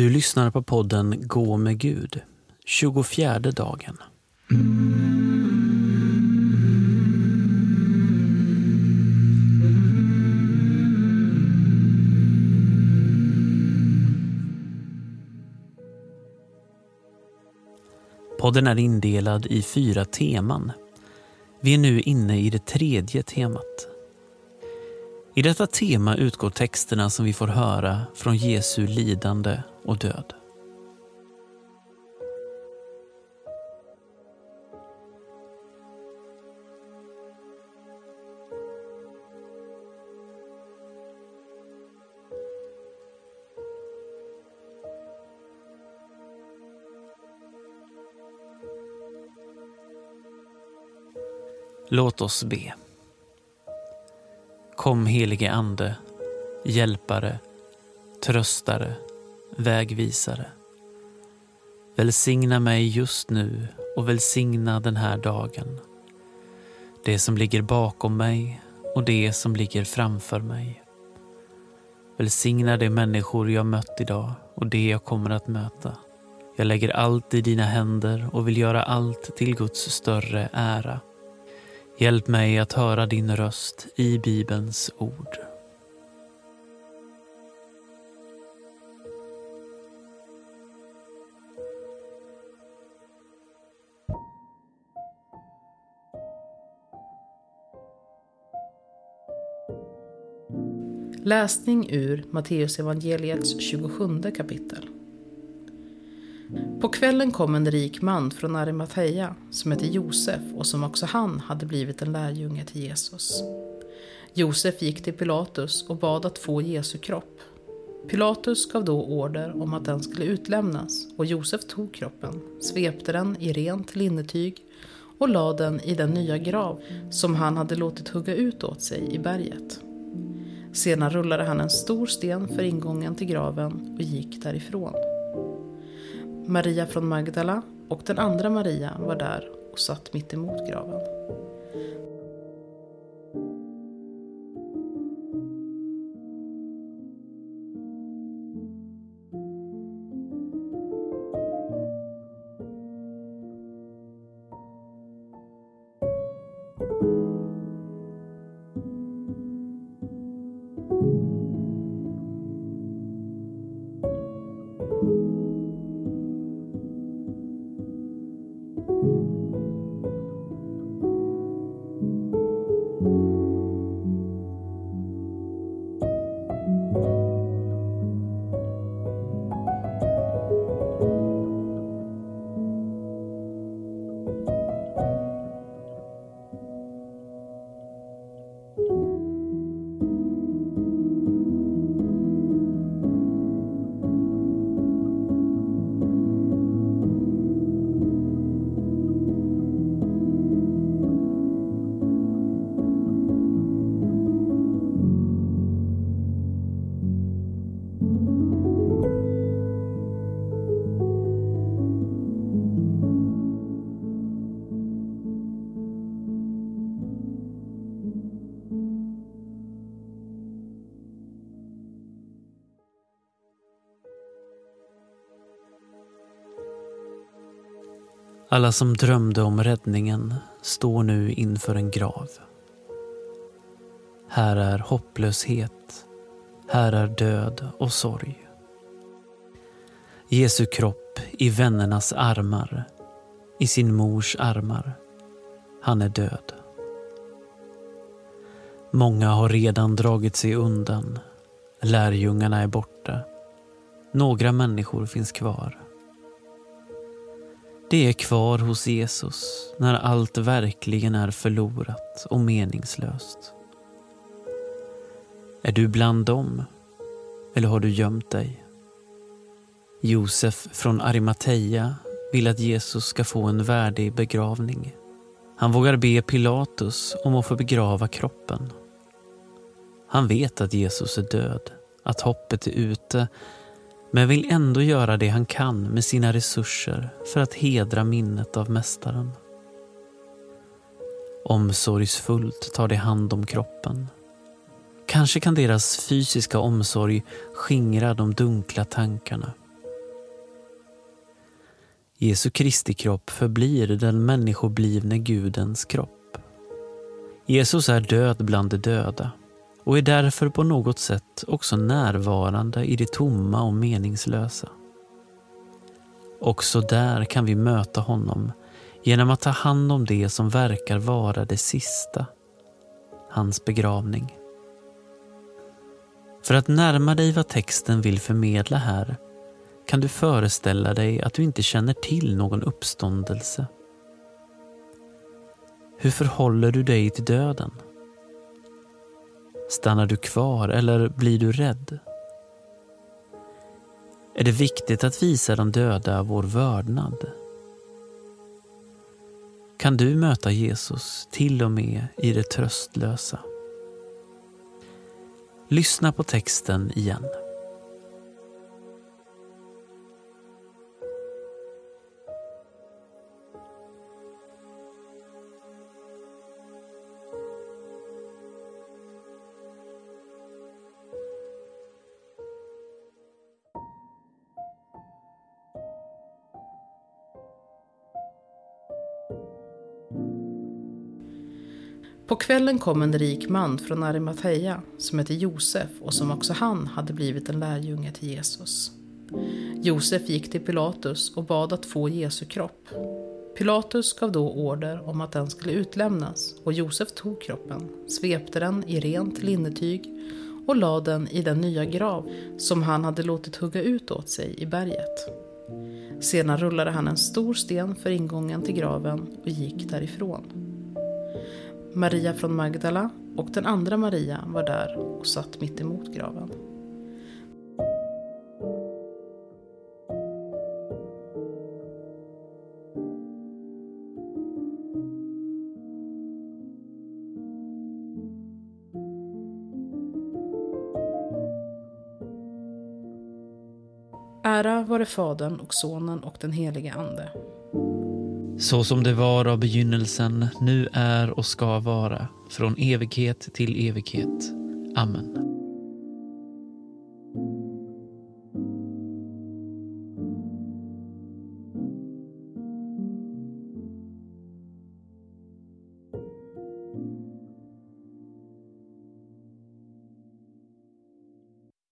Du lyssnar på podden Gå med Gud, 24 dagen. Podden är indelad i fyra teman. Vi är nu inne i det tredje temat. I detta tema utgår texterna som vi får höra från Jesu lidande och död. Låt oss be. Kom helige Ande, hjälpare, tröstare, vägvisare. Välsigna mig just nu och välsigna den här dagen. Det som ligger bakom mig och det som ligger framför mig. Välsigna de människor jag mött idag och det jag kommer att möta. Jag lägger allt i dina händer och vill göra allt till Guds större ära. Hjälp mig att höra din röst i Bibelns ord. Läsning ur Matteusevangeliets 27 kapitel. På kvällen kom en rik man från Arimathea som hette Josef och som också han hade blivit en lärjunge till Jesus. Josef gick till Pilatus och bad att få Jesu kropp. Pilatus gav då order om att den skulle utlämnas och Josef tog kroppen, svepte den i rent linnetyg och lade den i den nya grav som han hade låtit hugga ut åt sig i berget. Sedan rullade han en stor sten för ingången till graven och gick därifrån. Maria från Magdala och den andra Maria var där och satt mitt emot graven. Alla som drömde om räddningen står nu inför en grav. Här är hopplöshet, här är död och sorg. Jesu kropp i vännernas armar, i sin mors armar. Han är död. Många har redan dragit sig undan. Lärjungarna är borta. Några människor finns kvar. Det är kvar hos Jesus när allt verkligen är förlorat och meningslöst. Är du bland dem? Eller har du gömt dig? Josef från Arimathea vill att Jesus ska få en värdig begravning. Han vågar be Pilatus om att få begrava kroppen. Han vet att Jesus är död, att hoppet är ute men vill ändå göra det han kan med sina resurser för att hedra minnet av Mästaren. Omsorgsfullt tar de hand om kroppen. Kanske kan deras fysiska omsorg skingra de dunkla tankarna. Jesu Kristi kropp förblir den människoblivne Gudens kropp. Jesus är död bland de döda och är därför på något sätt också närvarande i det tomma och meningslösa. Också där kan vi möta honom genom att ta hand om det som verkar vara det sista, hans begravning. För att närma dig vad texten vill förmedla här kan du föreställa dig att du inte känner till någon uppståndelse. Hur förhåller du dig till döden? Stannar du kvar eller blir du rädd? Är det viktigt att visa de döda vår vördnad? Kan du möta Jesus till och med i det tröstlösa? Lyssna på texten igen. På kvällen kom en rik man från Arimathea som hette Josef och som också han hade blivit en lärjunge till Jesus. Josef gick till Pilatus och bad att få Jesu kropp. Pilatus gav då order om att den skulle utlämnas och Josef tog kroppen, svepte den i rent linnetyg och lade den i den nya grav som han hade låtit hugga ut åt sig i berget. Sedan rullade han en stor sten för ingången till graven och gick därifrån. Maria från Magdala och den andra Maria var där och satt mitt emot graven. Ära vare Fadern och Sonen och den helige Ande så som det var av begynnelsen, nu är och ska vara, från evighet till evighet. Amen.